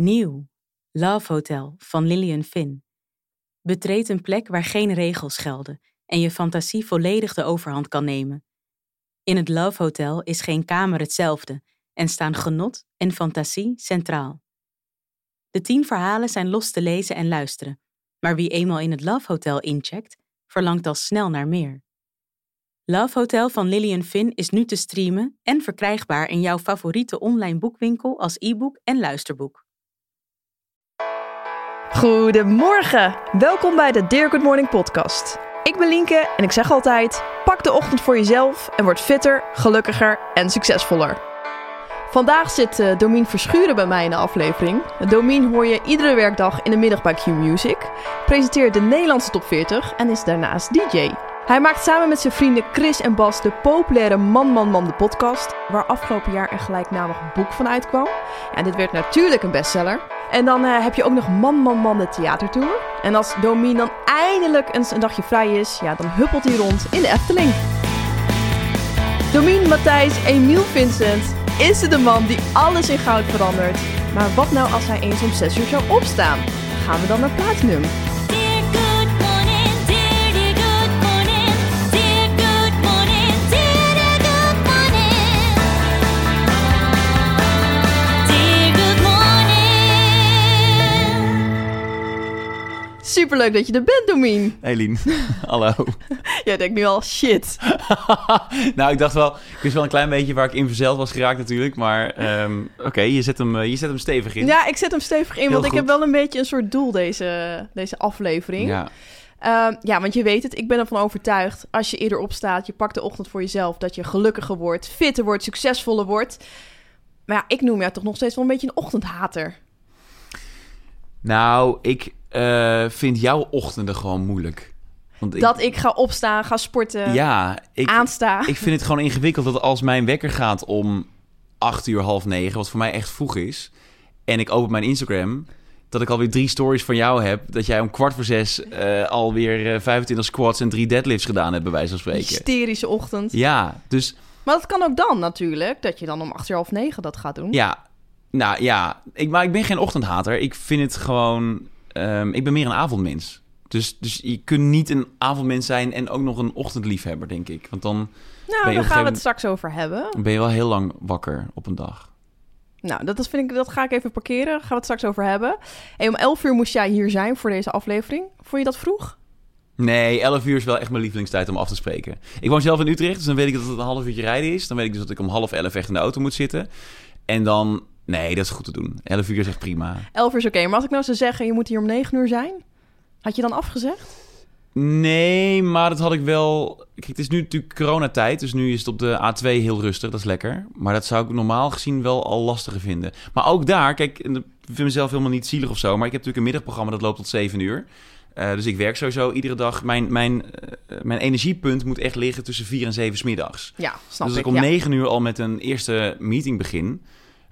Nieuw. Love Hotel van Lillian Finn. Betreed een plek waar geen regels gelden en je fantasie volledig de overhand kan nemen. In het Love Hotel is geen kamer hetzelfde en staan genot en fantasie centraal. De tien verhalen zijn los te lezen en luisteren, maar wie eenmaal in het Love Hotel incheckt, verlangt al snel naar meer. Love Hotel van Lillian Finn is nu te streamen en verkrijgbaar in jouw favoriete online boekwinkel als e-book en luisterboek. Goedemorgen, welkom bij de Dear Good Morning podcast. Ik ben Lienke en ik zeg altijd: pak de ochtend voor jezelf en word fitter, gelukkiger en succesvoller. Vandaag zit uh, Domien Verschuren bij mij in de aflevering. Domien hoor je iedere werkdag in de middag bij Q Music, presenteert de Nederlandse top 40 en is daarnaast DJ. Hij maakt samen met zijn vrienden Chris en Bas de populaire Man Man Man de podcast, waar afgelopen jaar een gelijknamig boek van uitkwam. En dit werd natuurlijk een bestseller. En dan uh, heb je ook nog Man Man Man de theatertour. En als Domien dan eindelijk eens een dagje vrij is, ja, dan huppelt hij rond in de Efteling. Domien, Matthijs, Emiel Vincent is het de man die alles in goud verandert. Maar wat nou als hij eens om 6 uur zou opstaan? Gaan we dan naar Platinum? Superleuk dat je er bent, Domien. Hey Lien, hallo. Jij denkt nu al, shit. nou, ik dacht wel, ik wist wel een klein beetje waar ik in verzeld was geraakt natuurlijk. Maar ehm, oké, je, zet hem, eh, je zet hem stevig in. Ja, ik zet hem stevig in, Heel want ik heb wel een beetje een soort doel deze, deze aflevering. Ja. Ehm, ja, want je weet het, ik ben ervan overtuigd. Als je eerder opstaat, je pakt de ochtend voor jezelf, dat je gelukkiger wordt, fitter wordt, succesvoller wordt. Maar ja, ik noem jou toch nog steeds wel een beetje een ochtendhater. Nou, ik eh, vind jouw ochtenden gewoon moeilijk. Want ik, dat ik ga opstaan, ga sporten, Ja, ik, aansta. ik vind het gewoon ingewikkeld dat als mijn wekker gaat om 8 uur, half negen, wat voor mij echt vroeg is, en ik open mijn Instagram, dat ik alweer drie stories van jou heb, dat jij om kwart voor zes eh, alweer eh, 25 squats en drie deadlifts gedaan hebt, bij wijze van spreken. Hysterische ochtend. Ja, dus Maar dat kan ook dan natuurlijk, dat je dan om acht uur half negen dat gaat doen. Ja, nou ja, ik, maar ik ben geen ochtendhater. Ik vind het gewoon. Ehm, ik ben meer een avondmens. Dus, dus je kunt niet een avondmens zijn en ook nog een ochtendliefhebber, denk ik. Want dan nou, daar gaan we het straks over hebben. ben je wel heel lang wakker op een dag. Nou, dat, is, vind ik, dat ga ik even parkeren. Daar gaan we het straks over hebben. En om 11 uur moest jij hier zijn voor deze aflevering. Vond je dat vroeg? Nee, 11 uur is wel echt mijn lievelingstijd om af te spreken. Ik woon zelf in Utrecht, dus dan weet ik dat het een half uurtje rijden is. Dan weet ik dus dat ik om half 11 echt in de auto moet zitten. En dan, nee, dat is goed te doen. 11 uur is echt prima. 11 uur is oké. Maar als ik nou zou zeggen, je moet hier om 9 uur zijn. Had je dan afgezegd? Nee, maar dat had ik wel. Kijk, het is nu natuurlijk coronatijd, dus nu is het op de A2 heel rustig. Dat is lekker. Maar dat zou ik normaal gezien wel al lastiger vinden. Maar ook daar, kijk, ik vind mezelf helemaal niet zielig of zo. Maar ik heb natuurlijk een middagprogramma dat loopt tot 7 uur. Eh, dus ik werk sowieso iedere dag. Mijn, mijn, eh, mijn energiepunt moet echt liggen tussen 4 en 7 's middags. Ja, snap dus als ik. om ja. 9 uur al met een eerste meeting begin.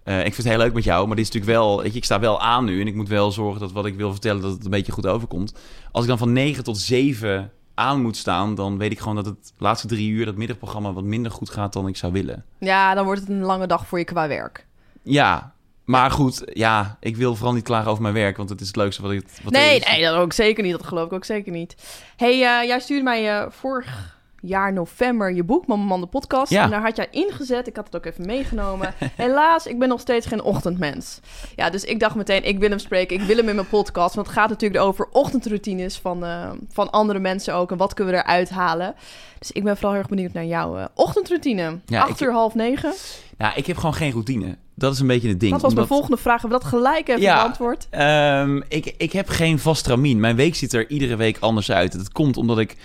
Eh, ik vind het heel leuk met jou, maar dit is natuurlijk wel. Weet je, ik sta wel aan nu en ik moet wel zorgen dat wat ik wil vertellen, dat het een beetje goed overkomt. Als ik dan van 9 tot 7 aan moet staan, dan weet ik gewoon dat het laatste drie uur, dat middagprogramma, wat minder goed gaat dan ik zou willen. ja, dan wordt het een lange dag voor je qua werk. Ja, maar goed, ja, ik wil vooral niet klagen over mijn werk, want het is het leukste wat ik. Wat nee, nee, dat ook zeker niet. Dat geloof ik ook zeker niet. hey, eh, jij stuurde mij eh, vorig jaar november je boek, Mama Man de podcast. Ja. En daar had jij ingezet. Ik had het ook even meegenomen. Helaas, ik ben nog steeds geen ochtendmens. Ja, dus ik dacht meteen, ik wil hem spreken. Ik wil hem in mijn podcast. Want het gaat natuurlijk over ochtendroutines van, eh, van andere mensen ook. En wat kunnen we eruit halen. Dus ik ben vooral heel erg benieuwd naar jouw eh, ochtendroutine. Ja, Acht ik- uur, half negen. Nou, ik heb gewoon geen routine. Dat is een beetje het ding. Dat was mijn omdat- volgende vraag. Hebben we dat gelijk even Ja. beantwoord? Ehm, ik, ik heb geen vast ramien. Mijn week ziet er iedere week anders uit. Dat komt omdat ik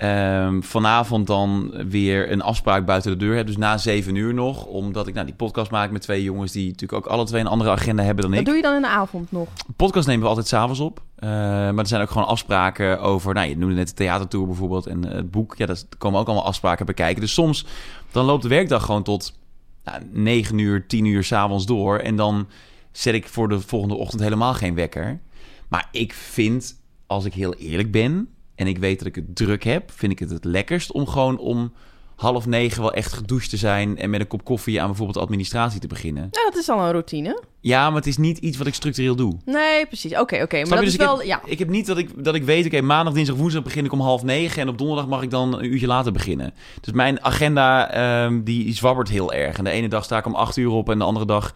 ehm, vanavond dan weer een afspraak buiten de deur heb. Dus na zeven uur nog. Omdat ik nou, die podcast maak met twee jongens... die natuurlijk ook alle twee een andere agenda hebben dan Dat ik. doe je dan in de avond nog? Podcast nemen we altijd s'avonds op. Eh, maar er zijn ook gewoon afspraken over... Nou, je noemde net de theatertour bijvoorbeeld en eh, het boek. Ja, daar komen ook allemaal afspraken bekijken. Dus soms dan loopt de werkdag gewoon tot nou, 9 uur, 10 uur s'avonds door. En dan zet ik voor de volgende ochtend helemaal geen wekker. Maar ik vind, als ik heel eerlijk ben... en ik weet dat ik het druk heb... vind ik het het lekkerst om gewoon om half negen wel echt gedoucht te zijn... en met een kop koffie aan bijvoorbeeld administratie te beginnen. Nou, dat is al een routine. Ja, maar het is niet iets wat ik structureel doe. Nee, precies. Oké, oké. Maar dat je? is Dus ik wel... heb, Ja. ik heb niet dat ik, dat ik weet, oké, maandag, dinsdag, woensdag begin ik om half negen... en op donderdag mag ik dan een uurtje later beginnen. Dus mijn agenda, ehm, die, die zwabbert heel erg. En de ene dag sta ik om acht uur op en de andere dag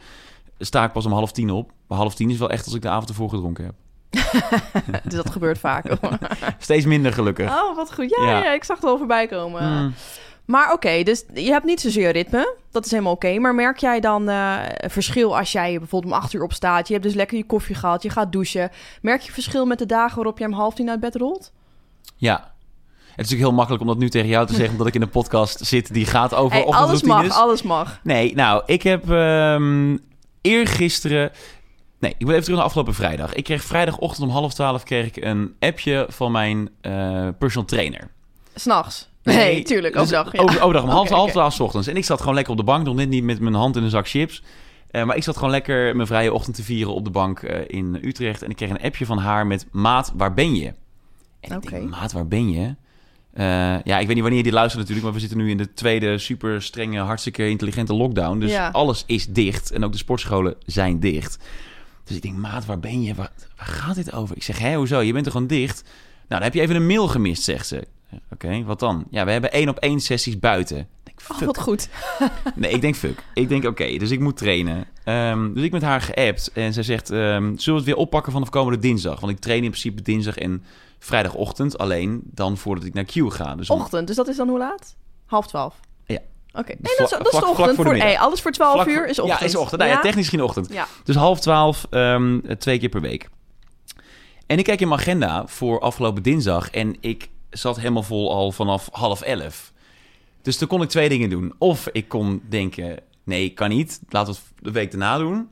sta ik pas om half tien op. Maar half tien is wel echt als ik de avond ervoor gedronken heb. Dus dat gebeurt vaak. Steeds minder gelukkig. oh, wat goed. Ja, ja. Ja. ik zag het wel voorbij komen. Hmm. Maar oké, dus je hebt niet zozeer ritme. Dat is helemaal oké. Maar merk jij dan een verschil als jij bijvoorbeeld om acht uur opstaat? Je hebt dus lekker je koffie gehad, je gaat douchen. Merk je verschil met de dagen waarop je om half tien uit bed rolt? Ja. Het is natuurlijk heel makkelijk om dat nu tegen jou te zeggen... omdat ik in een podcast zit die gaat over Hey, alles mag, alles mag. Nee, nou, ik heb ehm eergisteren... Nee, ik ben even terug naar afgelopen vrijdag. Ik kreeg vrijdagochtend om half twaalf kreeg ik een appje van mijn eh, personal trainer. S'nachts? Nee, tuurlijk, dus overdag. ja. Over, overdag om half, half twaalf 's ochtends. En ik zat gewoon lekker op de bank, nog net niet met mijn hand in een zak chips. Eh, maar ik zat gewoon lekker mijn vrije ochtend te vieren op de bank eh, in Utrecht. En ik kreeg een appje van haar met... Maat, waar ben je? En ik Oké. denk, maat, waar ben je? Ja, ik weet niet wanneer je dit luistert natuurlijk... maar we zitten nu in de tweede super strenge, hartstikke intelligente lockdown. Dus Ja. alles is dicht. En ook de sportscholen zijn dicht. Dus ik denk, maat, waar ben je? Waar, waar gaat dit over? Ik zeg, hé, hoezo? Je bent er gewoon dicht? Nou, dan heb je even een mail gemist, zegt ze. Oké, wat dan? Ja, we hebben één op één sessies buiten. Ik denk, Oh, fuck. wat goed. Nee, ik denk fuck. Ik denk oké, dus ik moet trainen. Ehm, dus ik met haar geappt en zij zegt, ehm, zullen we het weer oppakken vanaf komende dinsdag? Want ik train in principe dinsdag en vrijdagochtend, alleen dan voordat ik naar Q ga. Dus om- Ochtend, dus dat is dan hoe laat? Half twaalf? Oké, nee, Dus dat is, vlak- dat is de ochtend. voor hey, alles voor twaalf vlak uur voor- is ochtend. Ja, is ochtend. Nou ja, Ja? technisch geen ochtend. Ja. Dus half twaalf, ehm, twee keer per week. En ik kijk in mijn agenda voor afgelopen dinsdag en ik zat helemaal vol al vanaf half elf. Dus toen kon ik twee dingen doen. Of ik kon denken, nee, kan niet. Laten we het de week daarna doen.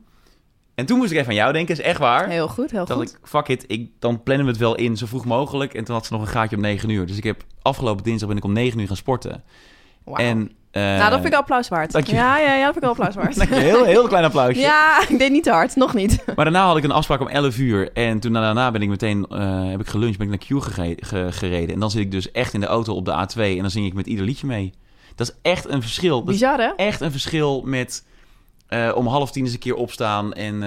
En toen moest ik even aan jou denken, is echt waar. Heel goed, heel dat goed. ik, fuck it, ik, dan plannen we het wel in zo vroeg mogelijk. En toen had ze nog een gaatje om 9 uur. Dus ik heb afgelopen dinsdag ben ik om 9 uur gaan sporten. Wauw. En, eh, nou, dat vind ik een applaus waard. dank je. Ja, ja, ja, dat vind ik een applaus waard. Dank je, heel, heel klein applausje. ja, ik deed niet te hard, nog niet. Maar daarna had ik een afspraak om 11 uur. En toen daarna ben ik meteen, eh, heb ik geluncht, ben ik naar Q gere- ge- gereden. En dan zit ik dus echt in de auto op de A2 en dan zing ik met ieder liedje mee. Dat is echt een verschil. Dat Bizar, hè? echt een verschil met eh, om half tien eens een keer opstaan en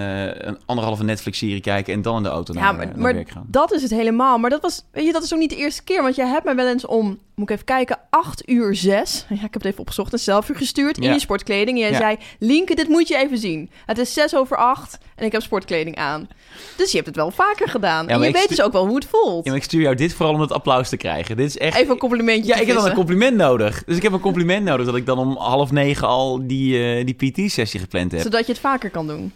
een anderhalve Netflix-serie kijken en dan in de auto Ja, naar, maar, naar maar werk gaan. dat is het helemaal. Maar dat was, weet je, dat is ook niet de eerste keer. Want jij hebt mij wel eens om, moet ik even kijken, 8 uur 6. Ja, ik heb het even opgezocht, een selfie gestuurd in je sportkleding. En jij Ja. zei, Linke, dit moet je even zien. Het is 6 over 8 en ik heb sportkleding aan. Dus je hebt het wel vaker gedaan. Ja, en je weet dus ook wel hoe het voelt. Ja, maar ik stuur jou dit vooral om het applaus te krijgen. Dit is echt... Even een complimentje Ja, ik heb dan een compliment nodig. Dus ik heb een compliment nodig dat ik dan om half negen al die, eh, die PT-sessie gepland heb. Zodat je het vaker kan doen.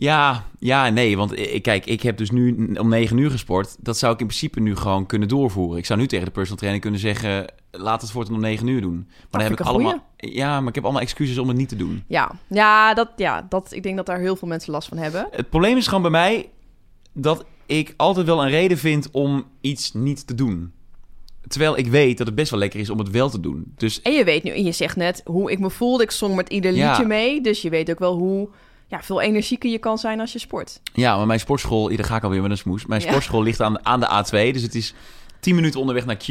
Ja, ja, nee. Want kijk, ik heb dus nu om 9 uur gesport. Dat zou ik in principe nu gewoon kunnen doorvoeren. Ik zou nu tegen de personal trainer kunnen zeggen... laat het voortaan om 9 uur doen. Maar dan heb ik allemaal... Ja, maar ik heb allemaal excuses om het niet te doen. Ja, ja, dat, ja dat, ik denk dat daar heel veel mensen last van hebben. Het probleem is gewoon bij mij... dat ik altijd wel een reden vind om iets niet te doen. Terwijl ik weet dat het best wel lekker is om het wel te doen. Dus En je weet nu, je zegt net hoe ik me voelde. Ik zong met ieder Ja. liedje mee. Dus je weet ook wel hoe ja, veel energieker je kan zijn als je sport. ja, maar mijn sportschool... Hier ga ik alweer met een smoes. Mijn Ja. sportschool ligt aan, aan de A2. Dus het is 10 minuten onderweg naar Q...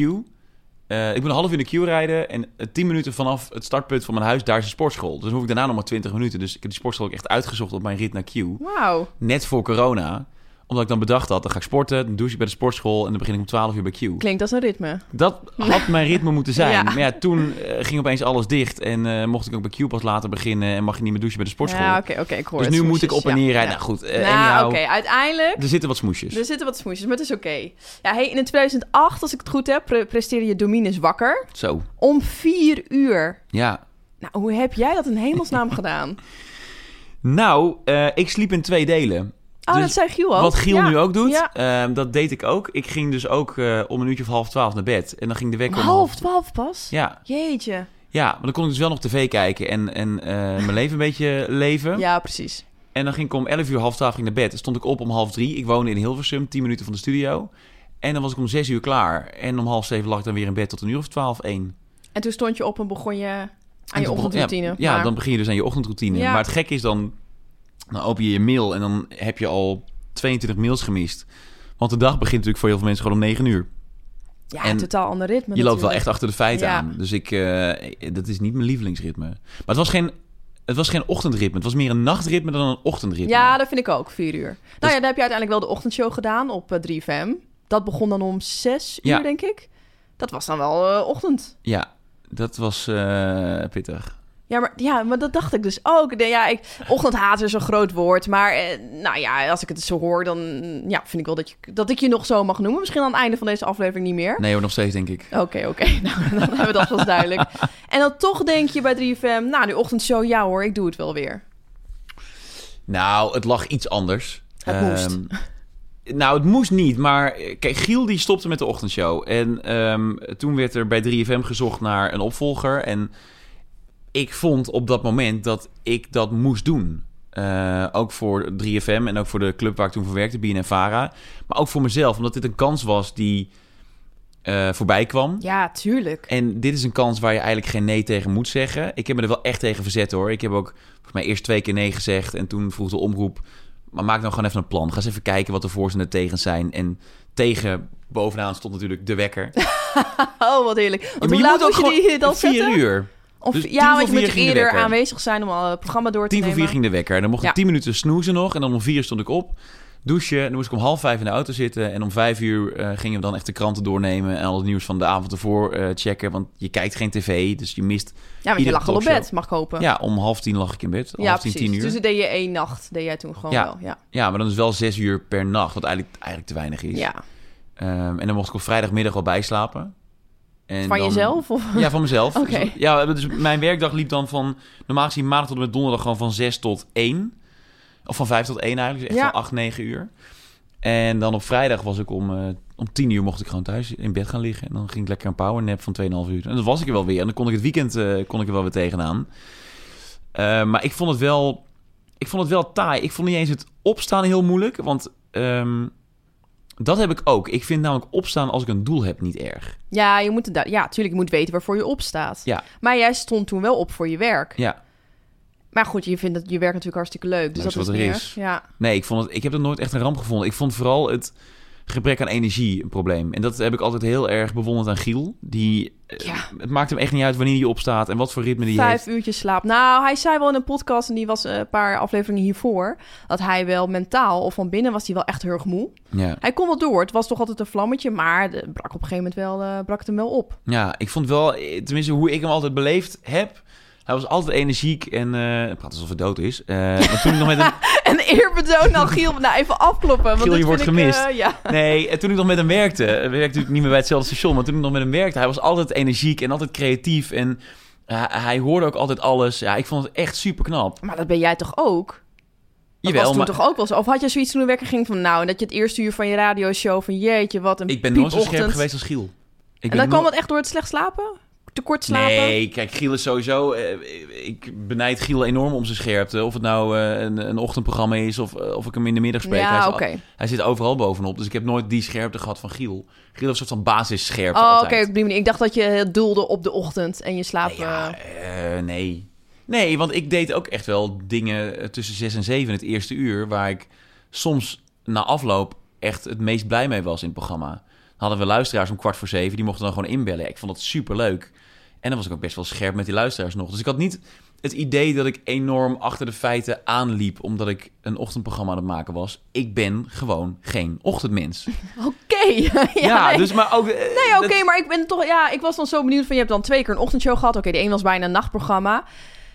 Eh, ik moet een half uur in de queue rijden en eh, 10 minuten vanaf het startpunt van mijn huis, daar is een sportschool. Dus dan hoef ik daarna nog maar 20 minuten. Dus ik heb die sportschool ook echt uitgezocht op mijn rit naar Q. Wauw. Net voor corona. Omdat ik dan bedacht had, dan ga ik sporten, dan douche ik bij de sportschool en dan begin ik om 12 uur bij Q. Klinkt als een ritme. Dat had mijn ritme moeten zijn. Ja. Maar ja, toen eh, ging opeens alles dicht en eh, mocht ik ook bij Q pas later beginnen en mag je niet meer douchen bij de sportschool. Ja, oké, oké, ik hoor dus nu moet ik op en neer rijden. Nou goed, eh nou, oké, uiteindelijk... er zitten wat smoesjes. Er zitten wat smoesjes, maar het is oké. Ja, hey, in 2008, als ik het goed heb, pre- presteerde je Dominus wakker. Zo, Om vier uur. ja. Nou, hoe heb jij dat in hemelsnaam gedaan? Nou, ik sliep in twee delen. Oh, Dus dat zei Giel ook. Wat Giel Ja. nu ook doet, Ja. ehm, dat deed ik ook. Ik ging dus ook eh, om een uurtje of half twaalf naar bed. En dan ging de wekker Om half twaalf pas? Ja, Jeetje. ja, maar dan kon ik dus wel nog tv kijken en, en eh, mijn leven een beetje leven. Ja, precies. En dan ging ik om 11 uur, half twaalf ging naar bed. Dan stond ik op om half drie. Ik woonde in Hilversum, 10 minuten van de studio. En dan was ik om zes uur klaar. En om half zeven lag ik dan weer in bed tot een uur of twaalf, één. En toen stond je op en begon je aan En je ochtendroutine. Ja, dan begin je dus aan je ochtendroutine. Ja. Maar het gekke is dan, dan open je je mail en dan heb je al 22 mails gemist. Want de dag begint natuurlijk voor heel veel mensen gewoon om 9 uur. Ja, En totaal ander ritme je loopt wel echt achter de feiten Ja. aan. Dus ik, eh, dat is niet mijn lievelingsritme. Maar het was geen, het was geen ochtendritme. Het was meer een nachtritme dan een ochtendritme. Ja, dat vind ik ook, vier uur. Nou Dus- ja, dan heb je uiteindelijk wel de ochtendshow gedaan op eh, 3FM. Dat begon dan om zes uur, Ja. denk ik. Dat was dan wel eh, ochtend. Ja, dat was eh, pittig. Ja maar, ja, maar dat dacht ik dus ook. Ja, ik, ochtendhaat is een groot woord. Maar eh, nou ja, als ik het zo hoor, dan ja, vind ik wel dat, je, dat ik je nog zo mag noemen. Misschien aan het einde van deze aflevering niet meer. Nee hoor, nog steeds denk ik. Oké, oké. Nou, dan hebben we dat vast duidelijk. En dan toch denk je bij 3FM, nou, die ochtendshow, ja hoor, ik doe het wel weer. Nou, het lag iets anders. Het moest. Ehm, nou, het moest niet, maar eh, kijk, Giel die stopte met de ochtendshow. En ehm, toen werd er bij 3FM gezocht naar een opvolger. En ik vond op dat moment dat ik dat moest doen. Eh, ook voor 3FM en ook voor de club waar ik toen voor werkte, BNNVARA. Maar ook voor mezelf, omdat dit een kans was die eh, voorbij kwam. Ja, tuurlijk. En dit is een kans waar je eigenlijk geen nee tegen moet zeggen. Ik heb me er wel echt tegen verzet hoor. Ik heb ook volgens mij eerst twee keer nee gezegd. En toen vroeg de omroep. Maar maak nou gewoon even een plan. Ga eens even kijken wat de voor's en de tegens zijn. En tegen bovenaan stond natuurlijk de wekker. Oh, wat heerlijk. Want Ja, maar hoe laat moet moet ook je die dan vier zetten? uur. Of, Dus tien ja, voor want je moet eerder aanwezig zijn om al het programma door te Tien voor nemen. vier ging de wekker. En dan mocht ik Ja. tien minuten snoezen nog. En dan om vier stond ik op. Douchen. En dan moest ik om half vijf in de auto zitten. En om vijf uur eh, gingen we dan echt de kranten doornemen. En al het nieuws van de avond ervoor eh, checken. Want je kijkt geen tv. Dus je mist... Ja, want je lag al op bed, mag ik hopen. Ja, om half tien lag ik in bed. Ja, half tien, precies. tien uur. Dus dat deed je één nacht, deed jij toen gewoon Ja. wel. Ja. Ja, maar dan is wel zes uur per nacht, wat eigenlijk, eigenlijk te weinig is. ja. Ehm, en dan mocht ik op vrijdagmiddag al bijslapen. En Van dan- jezelf? Of? Ja, van mezelf. Oké. Dus, ja, dus mijn werkdag liep dan van normaal gezien maandag tot en met donderdag gewoon van 6 tot 1. Of van 5 tot 1 eigenlijk, dus echt Ja. van 8, 9 uur. En dan op vrijdag was ik om, eh, om 10 uur mocht ik gewoon thuis in bed gaan liggen. En dan ging ik lekker een powernap van 2,5 uur. En dat was ik er wel weer. En dan kon ik het weekend eh, kon ik er wel weer tegenaan. Eh, maar ik vond het wel... Ik vond het wel taai. Ik vond niet eens het opstaan heel moeilijk. Want ehm, dat heb ik ook. Ik vind namelijk opstaan als ik een doel heb niet erg. Ja, je moet het, ja, tuurlijk, je moet weten waarvoor je opstaat. Ja. Maar jij stond toen wel op voor je werk. Ja. Maar goed, je vindt het, je werk natuurlijk hartstikke leuk. Dus dat is wat er meer. is. Ja. Nee, ik, vond het, ik heb het nooit echt een ramp gevonden. Ik vond vooral het gebrek aan energie een probleem. En dat heb ik altijd heel erg bewonderd aan Giel. Die, eh. Het maakt hem echt niet uit wanneer hij opstaat en wat voor ritme die Vijf heeft. uurtjes slaap. Nou, hij zei wel in een podcast, en die was een paar afleveringen hiervoor, dat hij wel mentaal, of van binnen was hij wel echt heel erg moe. Ja. Hij kon wel door. Het was toch altijd een vlammetje, maar het brak op een gegeven moment wel, eh, brak het hem wel op. ja, ik vond wel, eh, tenminste hoe ik hem altijd beleefd heb... Hij was altijd energiek en... eh praat alsof hij dood is. Eh, maar toen ik nog met hem... En eerbetoon nou, Giel, nou even afkloppen. Want Giel, je wordt vind ik, gemist. eh, ja. Nee, en toen ik nog met hem werkte... We werkten natuurlijk niet meer bij hetzelfde station... maar toen ik nog met hem werkte... hij was altijd energiek en altijd creatief... en eh, hij hoorde ook altijd alles. Ja, ik vond het echt super knap. Maar dat ben jij toch ook? Dat Jawel, was toen maar toch ook wel zo? Of had je zoiets toen wekker ging van... nou, en dat je het eerste uur van je radioshow van... jeetje, wat een ik ben nooit zo scherp geweest als Giel. Ik En dan kwam het echt door het slecht slapen? Te kort slapen? Nee, kijk, Giel is sowieso... eh, ik benijd Giel enorm om zijn scherpte. Of het nou eh, een, een ochtendprogramma is of, eh, of ik hem in de middag spreek. hij, is- zit overal bovenop. Dus ik heb nooit die scherpte gehad van Giel. Giel heeft een soort van basisscherpte Oh, oké, altijd. op die manier. Ik dacht dat je doelde op de ochtend en je slaap... Ja, nee. Nee, want ik deed ook echt wel dingen tussen 6 en 7 het eerste uur... waar ik soms na afloop echt het meest blij mee was in het programma. Hadden we luisteraars om kwart voor zeven, die mochten dan gewoon inbellen. Ik vond dat super leuk. En dan was ik ook best wel scherp met die luisteraars nog. Dus ik had niet het idee dat ik enorm achter de feiten aanliep... omdat ik een ochtendprogramma aan het maken was. Ik ben gewoon geen ochtendmens. Oké. ja, Ja, nee. dus maar ook... eh, Nee, oké, dat- maar ik ben toch... Ja, ik was dan zo benieuwd van... Je hebt dan twee keer een ochtendshow gehad. Oké, de een was bijna een nachtprogramma.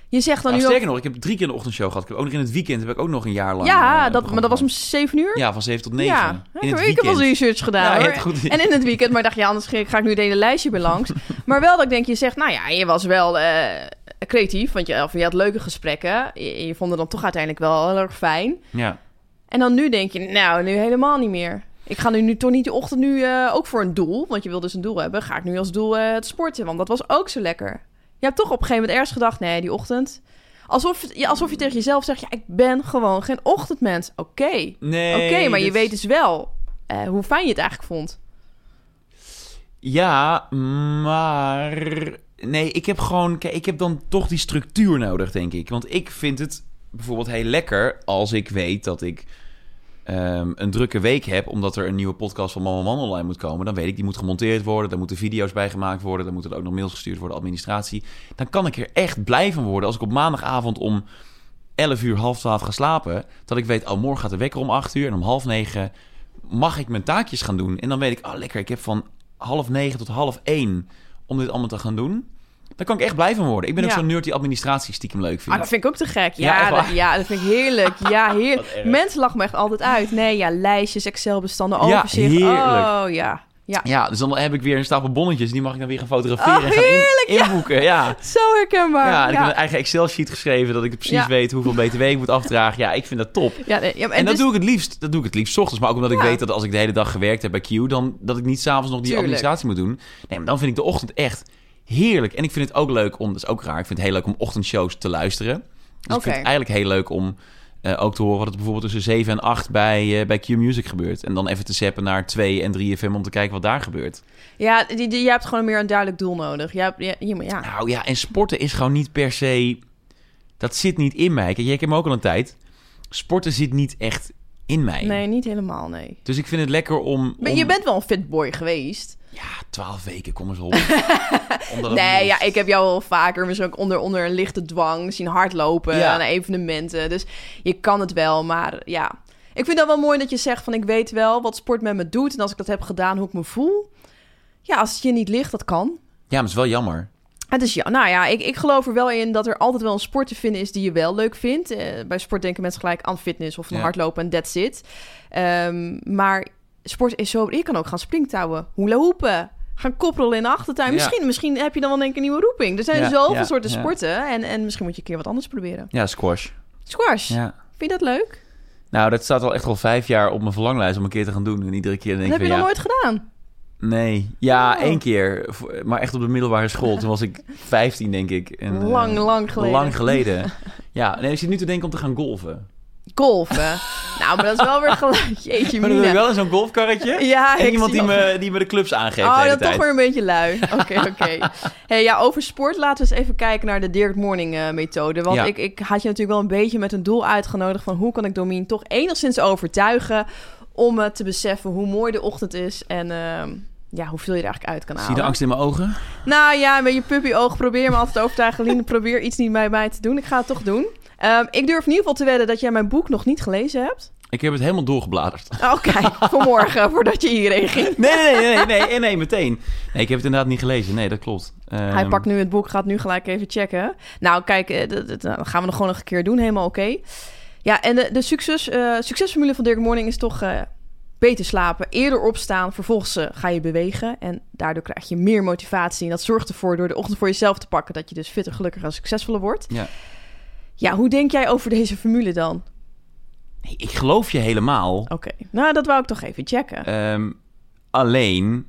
Je zegt dan nu ook... sterker nog, ik heb drie keer een ochtendshow gehad. Ik heb ook nog in het weekend heb ik ook nog een jaar lang... Ja, eh, dat, maar dat was om zeven uur? Ja, van 7 tot 9. Ja, in het ik heb wel research gedaan Ja, goed- En in het weekend, maar dacht je, anders ga ik nu het hele lijstje weer langs. maar wel dat ik denk, je zegt, nou ja, je was wel eh, creatief, want je, of je had leuke gesprekken. Je, je vond het dan toch uiteindelijk wel heel erg fijn. Ja. En dan nu denk je, nou, nu helemaal niet meer. Ik ga nu, nu toch niet de ochtend nu eh, ook voor een doel, want je wil dus een doel hebben. Ga ik nu als doel het sporten, want dat was ook zo lekker. Je hebt toch op een gegeven moment ergens gedacht, nee, die ochtend... Alsof, ja, alsof je tegen jezelf zegt, ja, ik ben gewoon geen ochtendmens. Oké, Nee. Oké, maar je dit- weet dus wel eh, hoe fijn je het eigenlijk vond. Ja, maar... Nee, ik heb gewoon... Kijk, ik heb dan toch die structuur nodig, denk ik. Want ik vind het bijvoorbeeld heel lekker als ik weet dat ik ehm, een drukke week heb, omdat er een nieuwe podcast van Mama Man online moet komen, dan weet ik, die moet gemonteerd worden, daar moeten video's bij gemaakt worden, dan moeten er ook nog mails gestuurd worden, administratie. Dan kan ik er echt blij van worden als ik op maandagavond om 11 uur, half 12 ga slapen, dat ik weet, oh, morgen gaat de wekker om 8 uur en om half 9 mag ik mijn taakjes gaan doen. En dan weet ik, oh lekker, ik heb van half 9 tot half 1 om dit allemaal te gaan doen. Daar kan ik echt blij van worden. Ik ben ook Ja. zo'n nerd die administratie stiekem leuk vindt. Ah, dat vind ik ook te gek. Ja, Ja, dat, ja dat vind ik heerlijk. Ja, heerlijk. Mensen lachen me echt altijd uit. Nee, ja, lijstjes, Excel-bestanden, Ja, overzicht. Oh, ja. Ja, Ja, dus dan heb ik weer een stapel bonnetjes. Die mag ik dan weer gaan fotograferen Oh, en gaan heerlijk, ja. inboeken. Ja. zo herkenbaar. Ja, en ik heb ja. een eigen Excel-sheet geschreven... dat ik precies Ja. weet hoeveel btw ik moet afdragen. Ja, ik vind dat top. Ja, nee, ja, En, dat dus- doe ik het liefst. Dat doe ik het liefst 's ochtends. Maar ook omdat ik Ja. weet dat als ik de hele dag gewerkt heb bij Q... dan dat ik niet s'avonds nog die Tuurlijk. administratie moet doen. Nee, maar dan vind ik de ochtend echt heerlijk. En ik vind het ook leuk om... Dat is ook raar. Ik vind het heel leuk om ochtendshows te luisteren. Dus ik vind het eigenlijk heel leuk om... eh, ook te horen wat er bijvoorbeeld tussen 7 en 8 bij, eh, bij Q Music gebeurt. En dan even te zappen naar 2 en 3 FM om te kijken wat daar gebeurt. Ja, die, die, je hebt gewoon meer een duidelijk doel nodig. Je hebt, ja, je- ja. Nou ja, en sporten is gewoon niet per se... Dat zit niet in mij. Kijk, jij kent me ook al een tijd. Sporten zit niet echt in mij. Nee, niet helemaal, nee. Dus ik vind het lekker om... Maar om- je bent wel een fit boy geweest. Ja, twaalf weken, kom eens op. Nee, ja, ik heb jou wel vaker misschien ook onder, onder een lichte dwang zien hardlopen Ja. aan evenementen. Dus je kan het wel, maar ja. Ik vind dat wel mooi dat je zegt van ik weet wel wat sport met me doet. En als ik dat heb gedaan, hoe ik me voel. Ja, als het je niet ligt, dat kan. Ja, maar het is wel jammer. Het is ja, nou ja, ik, ik geloof er wel in dat er altijd wel een sport te vinden is die je wel leuk vindt. Eh, bij sport denken mensen gelijk aan fitness of een Ja. hardlopen en that's it. Ehm, maar sport is zo... Je kan ook gaan springtouwen, hula hoepen, gaan koprollen in de achtertuin. Ja. Misschien, misschien heb je dan wel denk ik een nieuwe roeping. Er zijn Ja, zoveel ja, soorten sporten en, en misschien moet je een keer wat anders proberen. Ja, squash. Squash, Ja. vind je dat leuk? Nou, dat staat al echt al vijf jaar op mijn verlanglijst om een keer te gaan doen. En iedere keer denk Dat ik heb je nog ja, nooit gedaan. Nee. Ja, Oh. één keer. Maar echt op de middelbare school. Toen was ik 15, denk ik. En, eh, lang, lang geleden. Lang geleden. Ja, nee, ik zit nu te denken om te gaan golfen. Golfen. nou, maar dat is wel weer gelijk. Jeetje, Maar dan wil ik wel in zo'n golfkarretje. Ja, En ik iemand zie die me, die me de clubs aangeeft de Oh, hele dat tijd. toch weer een beetje lui. Oké, oké. Hey, ja, over sport laten we eens even kijken naar de Dirk Morning eh, methode. Want Ja. ik, ik had je natuurlijk wel een beetje met een doel uitgenodigd... van hoe kan ik Domien toch enigszins overtuigen... om eh, te beseffen hoe mooi de ochtend is... en ehm, ja, hoeveel je er eigenlijk uit kan Zie halen. je de angst in mijn ogen? Nou ja, met je puppy-oog probeer me altijd te overtuigen. Lien, probeer iets niet bij mij te doen. Ik ga het toch doen. Ehm, ik durf in ieder geval te wedden dat jij mijn boek nog niet gelezen hebt. Ik heb het helemaal doorgebladerd. Oké, vanmorgen, voordat je hierheen ging. Nee, nee, nee, nee, nee, nee, meteen. Nee, ik heb het inderdaad niet gelezen. Nee, dat klopt. Hij Ehm, pakt nu het boek, gaat nu gelijk even checken. Nou, kijk, eh, dat, dat- gaan we nog gewoon nog een keer doen. Helemaal oké. Ja, en de, de succes, eh, succesformule van Dirk Morning is toch eh, beter slapen, eerder opstaan. Vervolgens ga je bewegen. En daardoor krijg je meer motivatie. En dat zorgt ervoor door de ochtend voor jezelf te pakken... dat je dus fitter, gelukkiger en succesvoller wordt. Ja. Ja, hoe denk jij over deze formule dan? Nee, ik geloof je helemaal. Oké, nou, dat wou ik toch even checken. Ehm, alleen,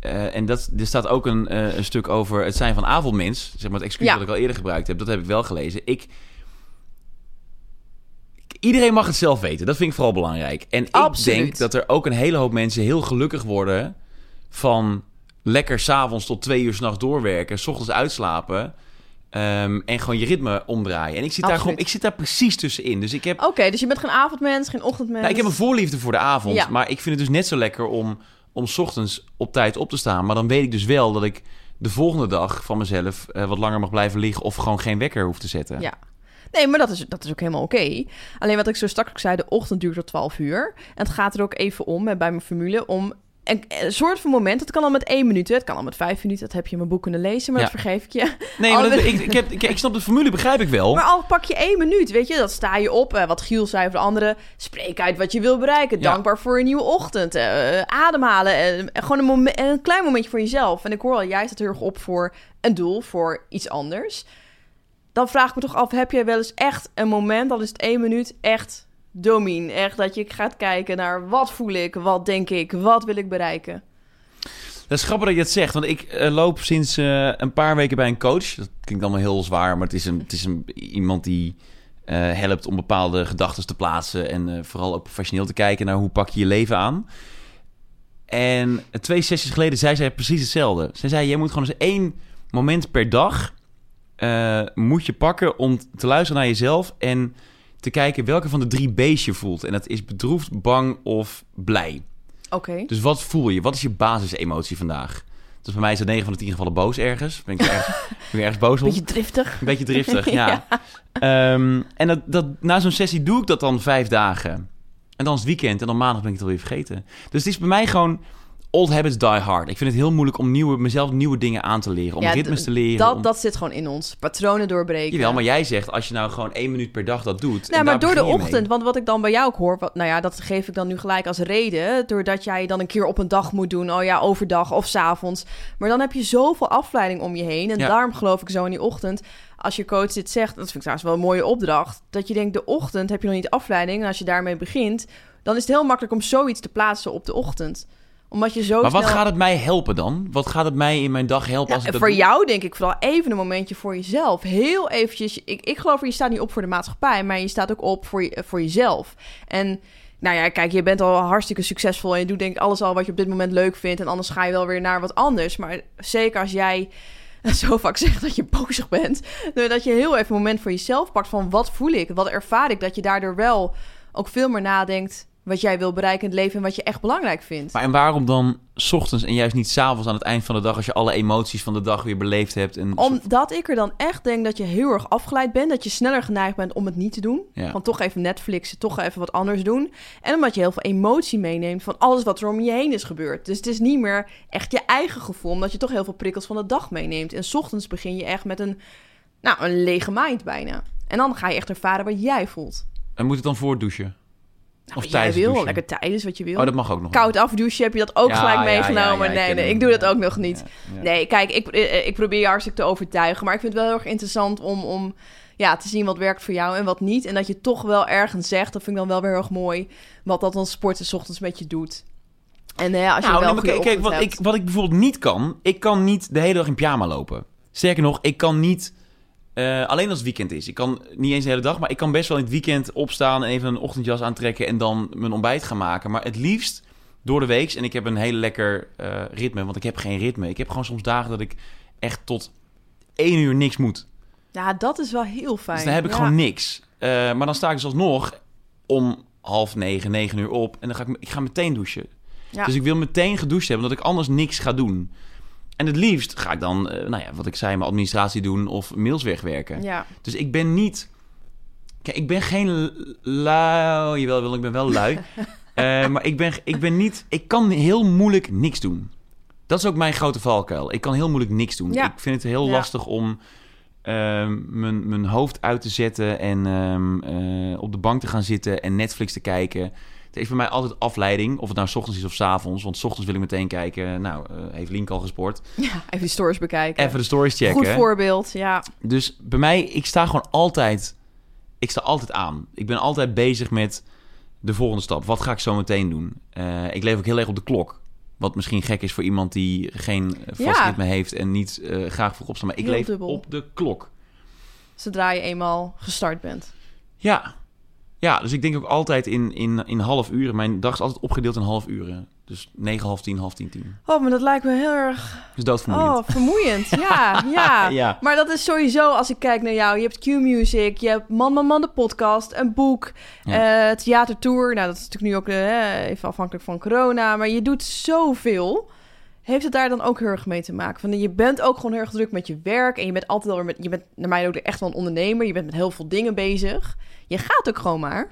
eh, en dat, er staat ook een, eh, een stuk over het zijn van avondmens. Zeg maar het excuus Ja. wat ik al eerder gebruikt heb. Dat heb ik wel gelezen. Ik, iedereen mag het zelf weten. Dat vind ik vooral belangrijk. En ik denk dat er ook een hele hoop mensen heel gelukkig worden... van lekker s'avonds tot twee uur s'nachts doorwerken... s ochtends uitslapen... ehm, en gewoon je ritme omdraaien. En ik zit, daar gewoon, ik zit daar precies tussenin. Dus ik heb Oké, dus je bent geen avondmens, geen ochtendmens. nou, ik heb een voorliefde voor de avond. Ja. Maar ik vind het dus net zo lekker om, om 's ochtends op tijd op te staan. Maar dan weet ik dus wel dat ik de volgende dag van mezelf eh, wat langer mag blijven liggen. Of gewoon geen wekker hoef te zetten. Ja. Nee, maar dat is, dat is ook helemaal oké. Alleen wat ik zo straks ook zei, de ochtend duurt tot 12 uur. En het gaat er ook even om, bij mijn formule, om een, een soort van moment. Het kan al met één minuut, het kan al met vijf minuten. Dat heb je in mijn boek kunnen lezen, maar Ja. dat vergeef ik je. Nee, maar Al- dat, ik, ik, heb, ik, ik snap de formule, begrijp ik wel. Maar al pak je één minuut, weet je, dat sta je op. eh, wat Giel zei voor de anderen. Spreek uit wat je wil bereiken. Ja. Dankbaar voor een nieuwe ochtend. eh, ademhalen. eh, gewoon een, een klein momentje voor jezelf. En ik hoor al, jij staat heel erg op voor een doel, voor iets anders. Dan vraag ik me toch af, heb jij wel eens echt een moment, dan is het één minuut, echt domien. Echt dat je gaat kijken naar wat voel ik, wat denk ik, wat wil ik bereiken. Dat is grappig dat je het zegt. Want ik eh, loop sinds eh, een paar weken bij een coach. Dat klinkt allemaal heel zwaar. Maar het is, een, het is een, iemand die eh, helpt om bepaalde gedachten te plaatsen. En vooral ook professioneel te kijken naar hoe pak je je leven aan. En twee sessies geleden zei zij precies hetzelfde. Zij zei, jij moet gewoon eens één moment per dag... moet je pakken om te luisteren naar jezelf... en te kijken welke van de drie B's je voelt. En dat is bedroefd, bang of blij. Oké. Dus wat voel je? Wat is je basisemotie vandaag? Dus bij mij is het 9 van de 10 gevallen boos ergens. Ben ik ergens, ben ik ergens boos om? Beetje driftig. Een beetje driftig, ja. Ehm, en dat, dat, na zo'n sessie doe ik dat dan vijf dagen. En dan is het weekend en dan maandag ben ik het alweer vergeten. Dus het is bij mij gewoon old habits die hard. Ik vind het heel moeilijk om nieuwe, mezelf nieuwe dingen aan te leren. Om Ja, ritmes te leren. Dat, om- dat zit gewoon in ons. Patronen doorbreken. Jawel, maar jij zegt als je nou gewoon één minuut per dag dat doet. Nou, en maar door de mee. ochtend, want wat ik dan bij jou ook hoor, wat, nou ja, dat geef ik dan nu gelijk als reden, doordat jij dan een keer op een dag moet doen, oh ja, overdag of 's avonds. Maar dan heb je zoveel afleiding om je heen en Ja. daarom geloof ik zo in die ochtend, als je coach dit zegt, dat vind ik trouwens wel een mooie opdracht, dat je denkt, de ochtend heb je nog niet afleiding en als je daarmee begint, dan is het heel makkelijk om zoiets te plaatsen op de ochtend. Omdat je zo Maar wat snel... gaat het mij helpen dan? Wat gaat het mij in mijn dag helpen Ja, als ik dat voor doe? jou denk ik vooral even een momentje voor jezelf. Heel eventjes. Ik, ik geloof je staat niet op voor de maatschappij, maar je staat ook op voor, je, voor jezelf. En nou ja, kijk, je bent al hartstikke succesvol en je doet denk ik alles al wat je op dit moment leuk vindt. En anders ga je wel weer naar wat anders. Maar zeker als jij zo vaak zegt dat je bozig bent, dat je heel even een moment voor jezelf pakt van wat voel ik, wat ervaar ik, dat je daardoor wel ook veel meer nadenkt wat jij wil bereiken in het leven en wat je echt belangrijk vindt. Maar en waarom dan 's ochtends en juist niet s'avonds aan het eind van de dag... als je alle emoties van de dag weer beleefd hebt? En Omdat ik er dan echt denk dat je heel erg afgeleid bent. Dat je sneller geneigd bent om het niet te doen. Ja. Van toch even Netflixen, toch even wat anders doen. En omdat je heel veel emotie meeneemt van alles wat er om je heen is gebeurd. Dus het is niet meer echt je eigen gevoel. Omdat je toch heel veel prikkels van de dag meeneemt. En 's ochtends begin je echt met een, nou, een lege mind bijna. En dan ga je echt ervaren wat jij voelt. En moet het dan voor het douchen? Nou, Of jij wil, lekker tijdens wat je wil. Oh, dat mag ook nog. Koud afdouchen, heb je dat ook Ja, gelijk ja, ja, meegenomen? ja, nee, nee, ik doe dat Ja. ook nog niet. Ja, ja. Nee, kijk, ik, eh, ik probeer je hartstikke te overtuigen. Maar ik vind het wel heel erg interessant om, om ja, te zien wat werkt voor jou en wat niet. En dat je toch wel ergens zegt, dat vind ik dan wel weer heel erg mooi... wat dat dan sporten 's ochtends met je doet. En eh, als je Nou, wel nee, kijk, kijk, wat, hebt. ik, wat ik bijvoorbeeld niet kan... Ik kan niet de hele dag in pyjama lopen. Sterker nog, ik kan niet... eh, alleen als het weekend is. Ik kan niet eens de hele dag, maar ik kan best wel in het weekend opstaan... en even een ochtendjas aantrekken en dan mijn ontbijt gaan maken. Maar het liefst door de week. En ik heb een heel lekker eh, ritme, want ik heb geen ritme. Ik heb gewoon soms dagen dat ik echt tot één uur niks moet. Ja, dat is wel heel fijn. Dus dan heb ik Ja. gewoon niks. Eh, maar dan sta ik dus alsnog om half negen, negen uur op. En dan ga ik, ik ga meteen douchen. Ja. Dus ik wil meteen gedoucht hebben, omdat ik anders niks ga doen. En het liefst ga ik dan, eh, nou ja, wat ik zei, mijn administratie doen of mails wegwerken. Ja, Dus ik ben niet... Kijk, ik ben geen lui... Jawel, wel, ik ben wel lui. Eh, maar ik ben, ik ben niet... Ik kan heel moeilijk niks doen. Dat is ook mijn grote valkuil. Ik kan heel moeilijk niks doen. Ja. Ik vind het heel Ja. lastig om ehm, mijn, mijn hoofd uit te zetten... en ehm, eh, op de bank te gaan zitten en Netflix te kijken. Het is voor mij altijd afleiding. Of het nou 's ochtends is of 's avonds. Want 's ochtends wil ik meteen kijken... Nou, eh, heeft Link al gesport? ja, even die stories bekijken. Even de stories checken. Goed voorbeeld, ja. Dus bij mij, ik sta gewoon altijd... Ik sta altijd aan. Ik ben altijd bezig met de volgende stap. Wat ga ik zo meteen doen? Eh, ik leef ook heel erg op de klok. Wat misschien gek is voor iemand die geen eh, vast Ja. ritme heeft... en niet eh, graag vroeg opstaan. Maar ik Heel leef dubbel. op de klok. Zodra je eenmaal gestart bent. Ja. Ja, dus ik denk ook altijd in, in, in half uren. Mijn dag is altijd opgedeeld in half uren. Dus 9, half 10, half 10, 10. Oh, maar dat lijkt me heel erg Dus doodvermoeiend. Oh, vermoeiend. Ja, ja. Ja. Maar dat is sowieso, als ik kijk naar jou, je hebt Q-Music, je hebt Man Man Man de podcast, een boek, Ja. eh theatertour. Nou, dat is natuurlijk nu ook eh, even afhankelijk van corona, maar je doet zoveel. Heeft het daar dan ook heel erg mee te maken? Van, je bent ook gewoon heel erg druk met je werk en je bent altijd wel met, je bent naar mij ook echt wel een ondernemer. Je bent met heel veel dingen bezig. Je gaat ook gewoon maar.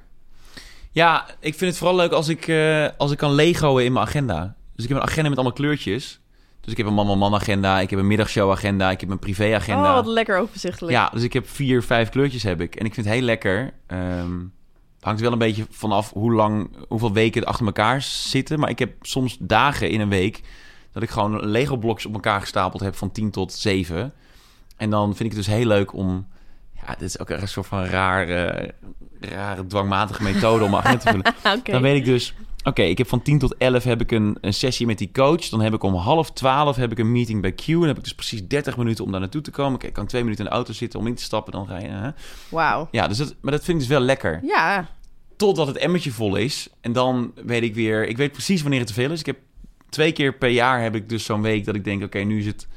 Ja, ik vind het vooral leuk als ik, eh, als ik kan legoen in mijn agenda. Dus ik heb een agenda met allemaal kleurtjes. Dus ik heb een man-man-man agenda, ik heb een middagshow agenda, ik heb een privé agenda. Oh, wat lekker overzichtelijk. ja, dus ik heb vier, vijf kleurtjes heb ik. En ik vind het heel lekker. Ehm, het hangt wel een beetje vanaf hoe lang, hoeveel weken het achter elkaar zitten. Maar ik heb soms dagen in een week dat ik gewoon Lego blokjes op elkaar gestapeld heb van 10 tot 7. En dan vind ik het dus heel leuk om... Ja, dit is ook een soort van raar, eh, rare dwangmatige methode om agenda te vullen. Dan weet ik dus, oké, ik heb van 10 tot 11 heb ik een, een sessie met die coach. Dan heb ik om half 12 heb ik een meeting bij Q. En dan heb ik dus precies 30 minuten om daar naartoe te komen. Oké, ik kan twee minuten in de auto zitten om in te stappen. Dan ga je. hè. Wauw. Ja, dus dat, maar dat vind ik dus wel lekker. Ja, Totdat het emmertje vol is. En dan weet ik weer, ik weet precies wanneer het te veel is. Ik heb twee keer per jaar heb ik dus zo'n week dat ik denk, oké, nu is het.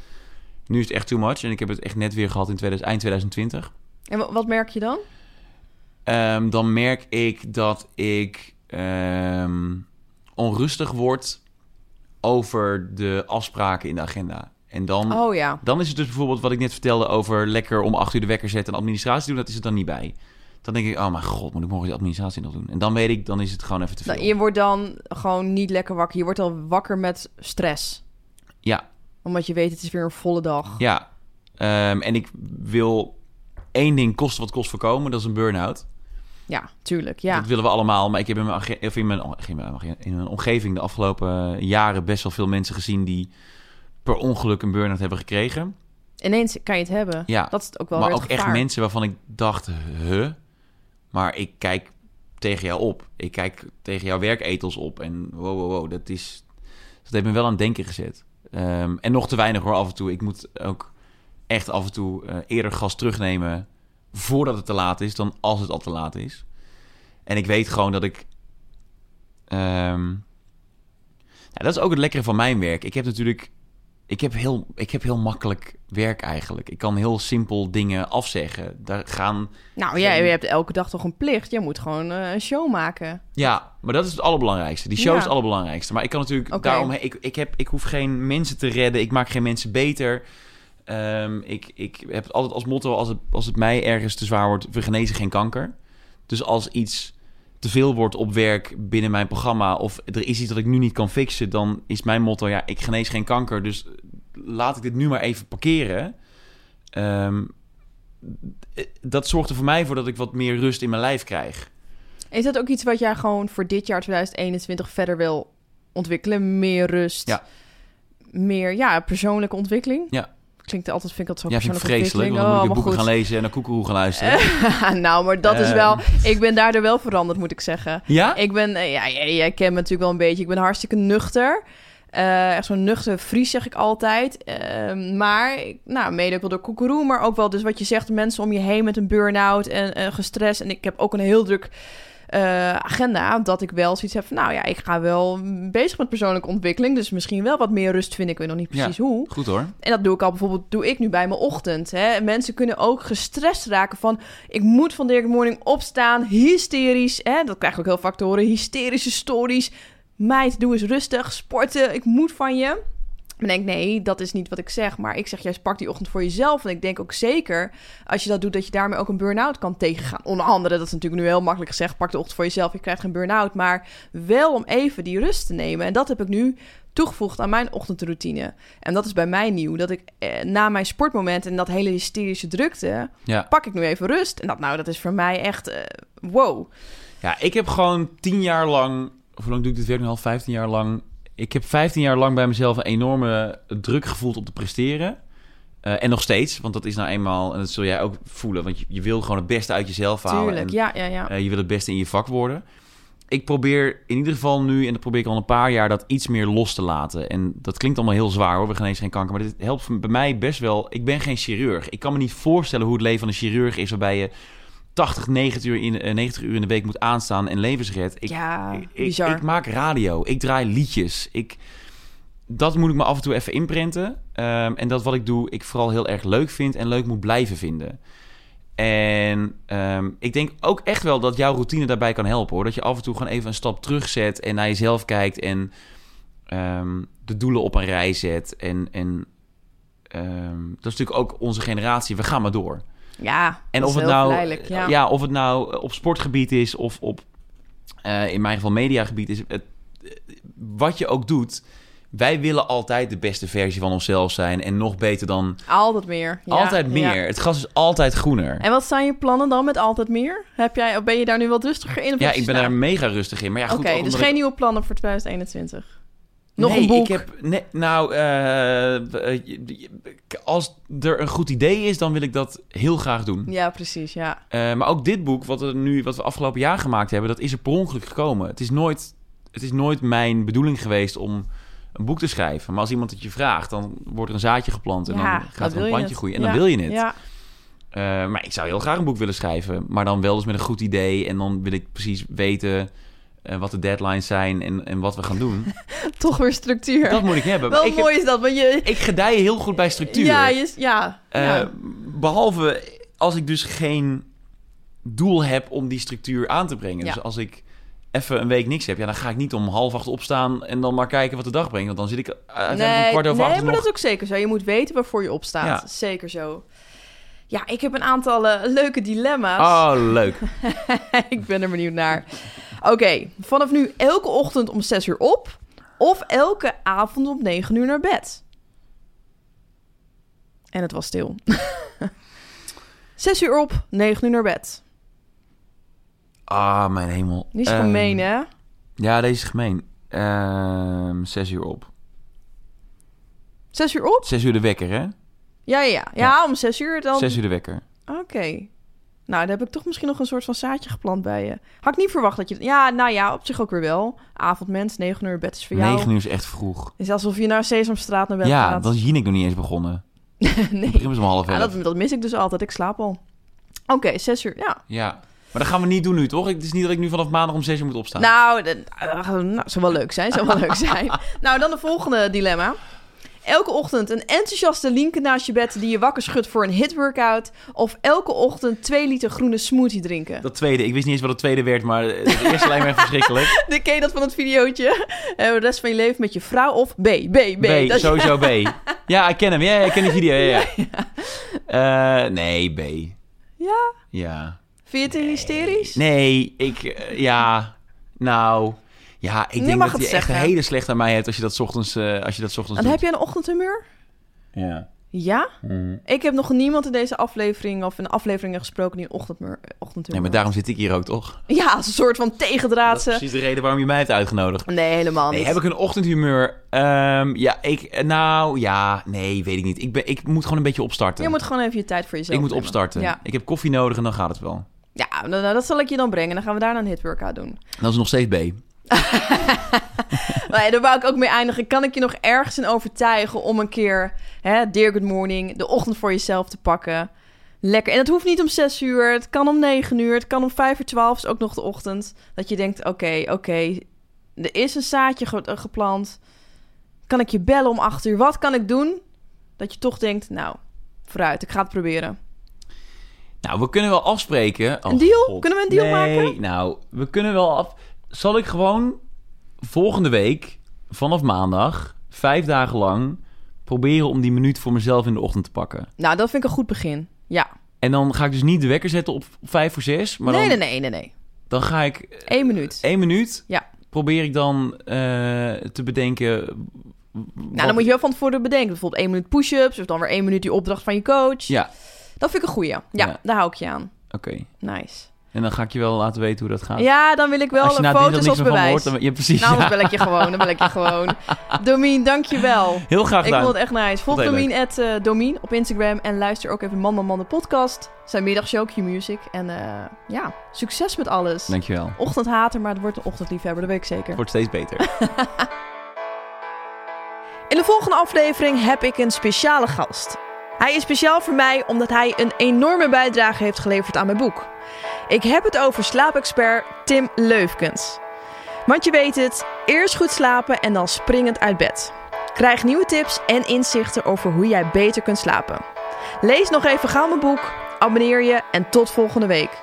Nu is het echt too much. En ik heb het echt net weer gehad in 2000, eind 2020. en wa- wat merk je dan? ehm, dan merk ik dat ik ehm, onrustig word over de afspraken in de agenda. En dan, Oh ja. dan is het dus bijvoorbeeld wat ik net vertelde over lekker om acht uur de wekker zetten en administratie doen. Dat is het dan niet bij. Dan denk ik, oh mijn god, moet ik morgen die administratie nog doen? En dan weet ik, dan is het gewoon even te veel. Nou, je wordt dan gewoon niet lekker wakker. Je wordt al wakker met stress. Ja, Omdat je weet, het is weer een volle dag. ja. Ehm, en ik wil één ding kosten wat kost voorkomen. Dat is een burn-out. Ja, tuurlijk. Ja. Dat willen we allemaal. Maar ik heb in mijn, of in mijn, in mijn, in omgeving de afgelopen jaren best wel veel mensen gezien die per ongeluk een burn-out hebben gekregen. Ineens kan je het hebben. Ja, Dat is ook wel maar ook echt mensen waarvan ik dacht, huh? Maar ik kijk tegen jou op. Ik kijk tegen jouw werketels op. En wow, wow, wow, dat is... Dat heeft me wel aan het denken gezet. Ehm, en nog te weinig hoor, af en toe. Ik moet ook echt af en toe eh, eerder gas terugnemen voordat het te laat is dan als het al te laat is. En ik weet gewoon dat ik... ehm, dat is ook het lekkere van mijn werk. Ik heb natuurlijk... Ik heb, heel, ik heb heel makkelijk werk eigenlijk. Ik kan heel simpel dingen afzeggen. Daar gaan... Nou ja, je hebt elke dag toch een plicht. Je moet gewoon eh, een show maken. Ja, maar dat is het allerbelangrijkste. Die show Ja. is het allerbelangrijkste. Maar ik kan natuurlijk daarom... Ik, ik, heb, ik hoef geen mensen te redden. Ik maak geen mensen beter. Ehm, ik, ik heb het altijd als motto... Als het, als het mij ergens te zwaar wordt... We genezen geen kanker. Dus als iets te veel wordt op werk binnen mijn programma... of er is iets dat ik nu niet kan fixen... dan is mijn motto... Ja, ik genees geen kanker. Dus laat ik dit nu maar even parkeren. Ehm, dat zorgt er voor mij voor dat ik wat meer rust in mijn lijf krijg. Is dat ook iets wat jij gewoon voor dit jaar 2021 verder wil ontwikkelen? Meer rust? Ja. Meer, ja, persoonlijke ontwikkeling? Ja. Klinkt altijd, vind ik dat zo Ja, vind ik vreselijk. Dan moet Oh, boeken gaan lezen en naar koekeroe gaan luisteren. nou, maar dat is Ehm. wel... Ik ben daardoor wel veranderd, moet ik zeggen. ja? Ik ben, eh, ja, jij, jij kent me natuurlijk wel een beetje. Ik ben hartstikke nuchter. Eh, echt zo'n nuchter Fries, zeg ik altijd. Ehm, maar, nou, mede ook wel door koekeroe, maar ook wel dus wat je zegt, mensen om je heen met een burn-out en eh, gestrest. En ik heb ook een heel druk eh, agenda, dat ik wel zoiets heb van, nou ja, ik ga wel bezig met persoonlijke ontwikkeling, dus misschien wel wat meer rust vind ik, weet nog niet precies hoe. Goed hoor. En dat doe ik al bijvoorbeeld, doe ik nu bij mijn ochtend. Hè. Mensen kunnen ook gestrest raken van, ik moet van Dirk Morning opstaan, hysterisch. Hè. Dat krijg ik ook heel vaak te horen, hysterische stories. Meid, doe eens rustig, sporten, ik moet van je. Ik denk, nee, dat is niet wat ik zeg. Maar ik zeg juist, pak die ochtend voor jezelf. En ik denk ook zeker, als je dat doet, dat je daarmee ook een burn-out kan tegengaan. Onder andere, dat is natuurlijk nu heel makkelijk gezegd, pak de ochtend voor jezelf, je krijgt geen burn-out. Maar wel om even die rust te nemen. En dat heb ik nu toegevoegd aan mijn ochtendroutine. En dat is bij mij nieuw. Dat ik eh, na mijn sportmoment en dat hele hysterische drukte, Ja. pak ik nu even rust. En dat nou, dat is voor mij echt eh, wow. ja, ik heb gewoon tien jaar lang... Of hoe lang doe ik dit werk nu al? Vijftien jaar lang. Ik heb vijftien jaar lang bij mezelf een enorme druk gevoeld om te presteren. Eh, en nog steeds, want dat is nou eenmaal... En dat zul jij ook voelen, want je, je wil gewoon het beste uit jezelf halen. Tuurlijk, En, ja, ja, ja. Eh, je wil het beste in je vak worden. Ik probeer in ieder geval nu, en dat probeer ik al een paar jaar, dat iets meer los te laten. En dat klinkt allemaal heel zwaar hoor, we genezen geen kanker. Maar dit helpt bij mij best wel. Ik ben geen chirurg. Ik kan me niet voorstellen hoe het leven van een chirurg is, waarbij je 80, 90 uur in, eh, 90 uur in de week moet aanstaan en levens redt. Ik, ja, ik, ik, bizar. ik maak radio, ik draai liedjes. Ik, dat moet ik me af en toe even inprenten. Ehm, en dat wat ik doe, ik vooral heel erg leuk vind en leuk moet blijven vinden. En ehm, ik denk ook echt wel dat jouw routine daarbij kan helpen hoor. Dat je af en toe gewoon even een stap terugzet en naar jezelf kijkt en ehm, de doelen op een rij zet. En, en dat is natuurlijk ook onze generatie. We gaan maar door. Ja, En of het, nou, ja. ja. of het nou op sportgebied is of op, eh, in mijn geval mediagebied is. Het, wat je ook doet, wij willen altijd de beste versie van onszelf zijn. En nog beter dan Altijd meer. Ja, altijd meer. ja. Het gras is altijd groener. En wat zijn je plannen dan met altijd meer? Heb jij, of ben je daar nu wat rustiger in? ja, ik ben daar mega rustig in. Maar ja, goed, Oké, dus geen nieuwe plannen voor 2021? Nog nee, een boek? Ik heb, nee, nou, eh, eh, als er een goed idee is, dan wil ik dat heel graag doen. Ja, precies, ja. Eh, maar ook dit boek, wat, we nu, wat we afgelopen jaar gemaakt hebben, dat is er per ongeluk gekomen. Het is, nooit, het is nooit mijn bedoeling geweest om een boek te schrijven. Maar als iemand het je vraagt, dan wordt er een zaadje geplant en ja, dan gaat er een je plantje groeien. En Ja, dan wil je het. Ja, maar ik zou heel graag een boek willen schrijven. Maar dan wel dus met een goed idee. En dan wil ik precies weten eh, wat de deadlines zijn en, en wat we gaan doen. toch weer structuur. Dat moet ik hebben. Wel ik, heb- mooi is dat, want je... ik gedij heel goed bij structuur. Ja, je, ja, Eh, ja. Behalve als ik dus geen doel heb om die structuur aan te brengen. Ja. Dus als ik even een week niks heb, ja, dan ga ik niet om half acht opstaan en dan maar kijken wat de dag brengt. Want dan zit ik uiteindelijk om kwart over nee acht maar nog... dat is ook zeker zo. Je moet weten waarvoor je opstaat. Ja. Zeker zo. Ja, ik heb een aantal eh, leuke dilemma's. Oh, leuk. ik ben er benieuwd naar. Oké, vanaf nu elke ochtend om 6 uur op. Of elke avond om 9 uur naar bed. En het was stil. 6 uur op, 9 uur naar bed. Ah, mijn hemel. Niet zo Ehm, gemeen, hè? Ja, deze is gemeen. Ehm zes uur op. 6 uur op? Zes uur de wekker, hè? Ja, ja, ja. Ja, om 6 uur dan. Zes uur de wekker. Oké. Nou, daar heb ik toch misschien nog een soort van zaadje geplant bij je. Had ik niet verwacht dat je... Ja, nou ja, op zich ook weer wel. Avondmens, 9 uur bed is voor jou. Negen uur is echt vroeg. Het is alsof je naar Sesamstraat naar bed Ja, gaat. dan is Jinek nog niet eens begonnen. nee. Ik om half Ja, dat, dat mis ik dus altijd. Ik slaap al. Oké, 6 uur. Ja. Ja. Maar dat gaan we niet doen nu, toch? Het is niet dat ik nu vanaf maandag om zes uur moet opstaan. Nou, de- eh, nou, zou wel leuk zijn. Zou wel leuk zijn. Nou, dan de volgende dilemma. Elke ochtend een enthousiaste linker naast je bed die je wakker schudt voor een hit-workout. Of elke ochtend 2 liter groene smoothie drinken. Dat tweede, ik wist niet eens wat het tweede werd, maar het eerste lijkt me verschrikkelijk. De ken je dat van het videootje? Eh, de rest van je leven met je vrouw of B? B, B. B, Dat- sowieso B. Ja, ik ken hem. Ja, ik ken die video. Ja, ja. Eh, nee, B. Ja? Ja. Vind je het hysterisch? Nee, ik... eh, ja, nou... Ja, ik denk dat het je echt zeggen. hele slecht aan mij hebt als je dat 's ochtends, eh, als je dat 's ochtends Dan doet. heb je een ochtendhumeur? Ja. Ja? Mhm. Ik heb nog niemand in deze aflevering of in afleveringen gesproken die een ochtendhumeur, ochtendhumeur Nee, maar daarom zit ik hier ook, toch? Ja, als een soort van Dat is tegendraadse. precies de reden waarom je mij hebt uitgenodigd. Nee, helemaal niet. Nee, heb ik een ochtendhumeur? Ehm, ja, ik... Nou, ja, nee, weet ik niet. Ik, ben, ik moet gewoon een beetje opstarten. Je moet gewoon even je tijd voor jezelf ik moet nemen. opstarten. Ja, Ik heb koffie nodig en dan gaat het wel. ja nou, nou, dat zal ik je dan brengen. Dan gaan we daarna een hitworkout doen. Dat is nog steeds B. Nee, daar wou ik ook mee eindigen. Kan ik je nog ergens in overtuigen om een keer, hè, Dear Good Morning, de ochtend voor jezelf te pakken? Lekker. En het hoeft niet om 6 uur. Het kan om 9 uur. Het kan om 5 uur 12. is ook nog de ochtend. Dat je denkt: oké, oké, er is een zaadje ge- eh, geplant. Kan ik je bellen om 8 uur? Wat kan ik doen? Dat je toch denkt: nou, vooruit, ik ga het proberen. Nou, we kunnen wel afspreken. Oh, Een deal? God. Kunnen we een deal nee, maken? nou, we kunnen wel af... Zal ik gewoon volgende week, vanaf maandag, vijf dagen lang... proberen om die minuut voor mezelf in de ochtend te pakken? Nou, dat vind ik een goed begin. Ja. En dan ga ik dus niet de wekker zetten op vijf voor zes. Maar nee, dan, nee, nee, nee, nee. dan ga ik Eén minuut. één minuut... Ja. probeer ik dan eh, te bedenken... Nou, dan moet je wel van tevoren bedenken. Bijvoorbeeld één minuut push-ups. Of dan weer één minuut die opdracht van je coach. Ja, Dat vind ik een goeie. Ja, Ja. daar hou ik je aan. oké. Nice. En dan ga ik je wel laten weten hoe dat gaat. Ja, dan wil ik wel na foto's als bewijs. hoort, dan... Ja, precies. Nou, ja. dan bel ik je gewoon. Dan bel ik je gewoon. Domien, dank je wel. Heel graag Ik gedaan. vond het echt nice. Volg Domien, at, eh, Domien op Instagram. En luister ook even Man Man Man de podcast. Zijn middagshow, Q-Music. En eh, ja, succes met alles. Dankjewel. Ochtendhater, maar het wordt een ochtendliefhebber. Dat weet ik zeker. Het wordt steeds beter. In de volgende aflevering heb ik een speciale gast. Hij is speciaal voor mij omdat hij een enorme bijdrage heeft geleverd aan mijn boek. Ik heb het over slaapexpert Tim Leufkens. Want je weet het, eerst goed slapen en dan springend uit bed. Krijg nieuwe tips en inzichten over hoe jij beter kunt slapen. Lees nog even gauw mijn boek, abonneer je en tot volgende week.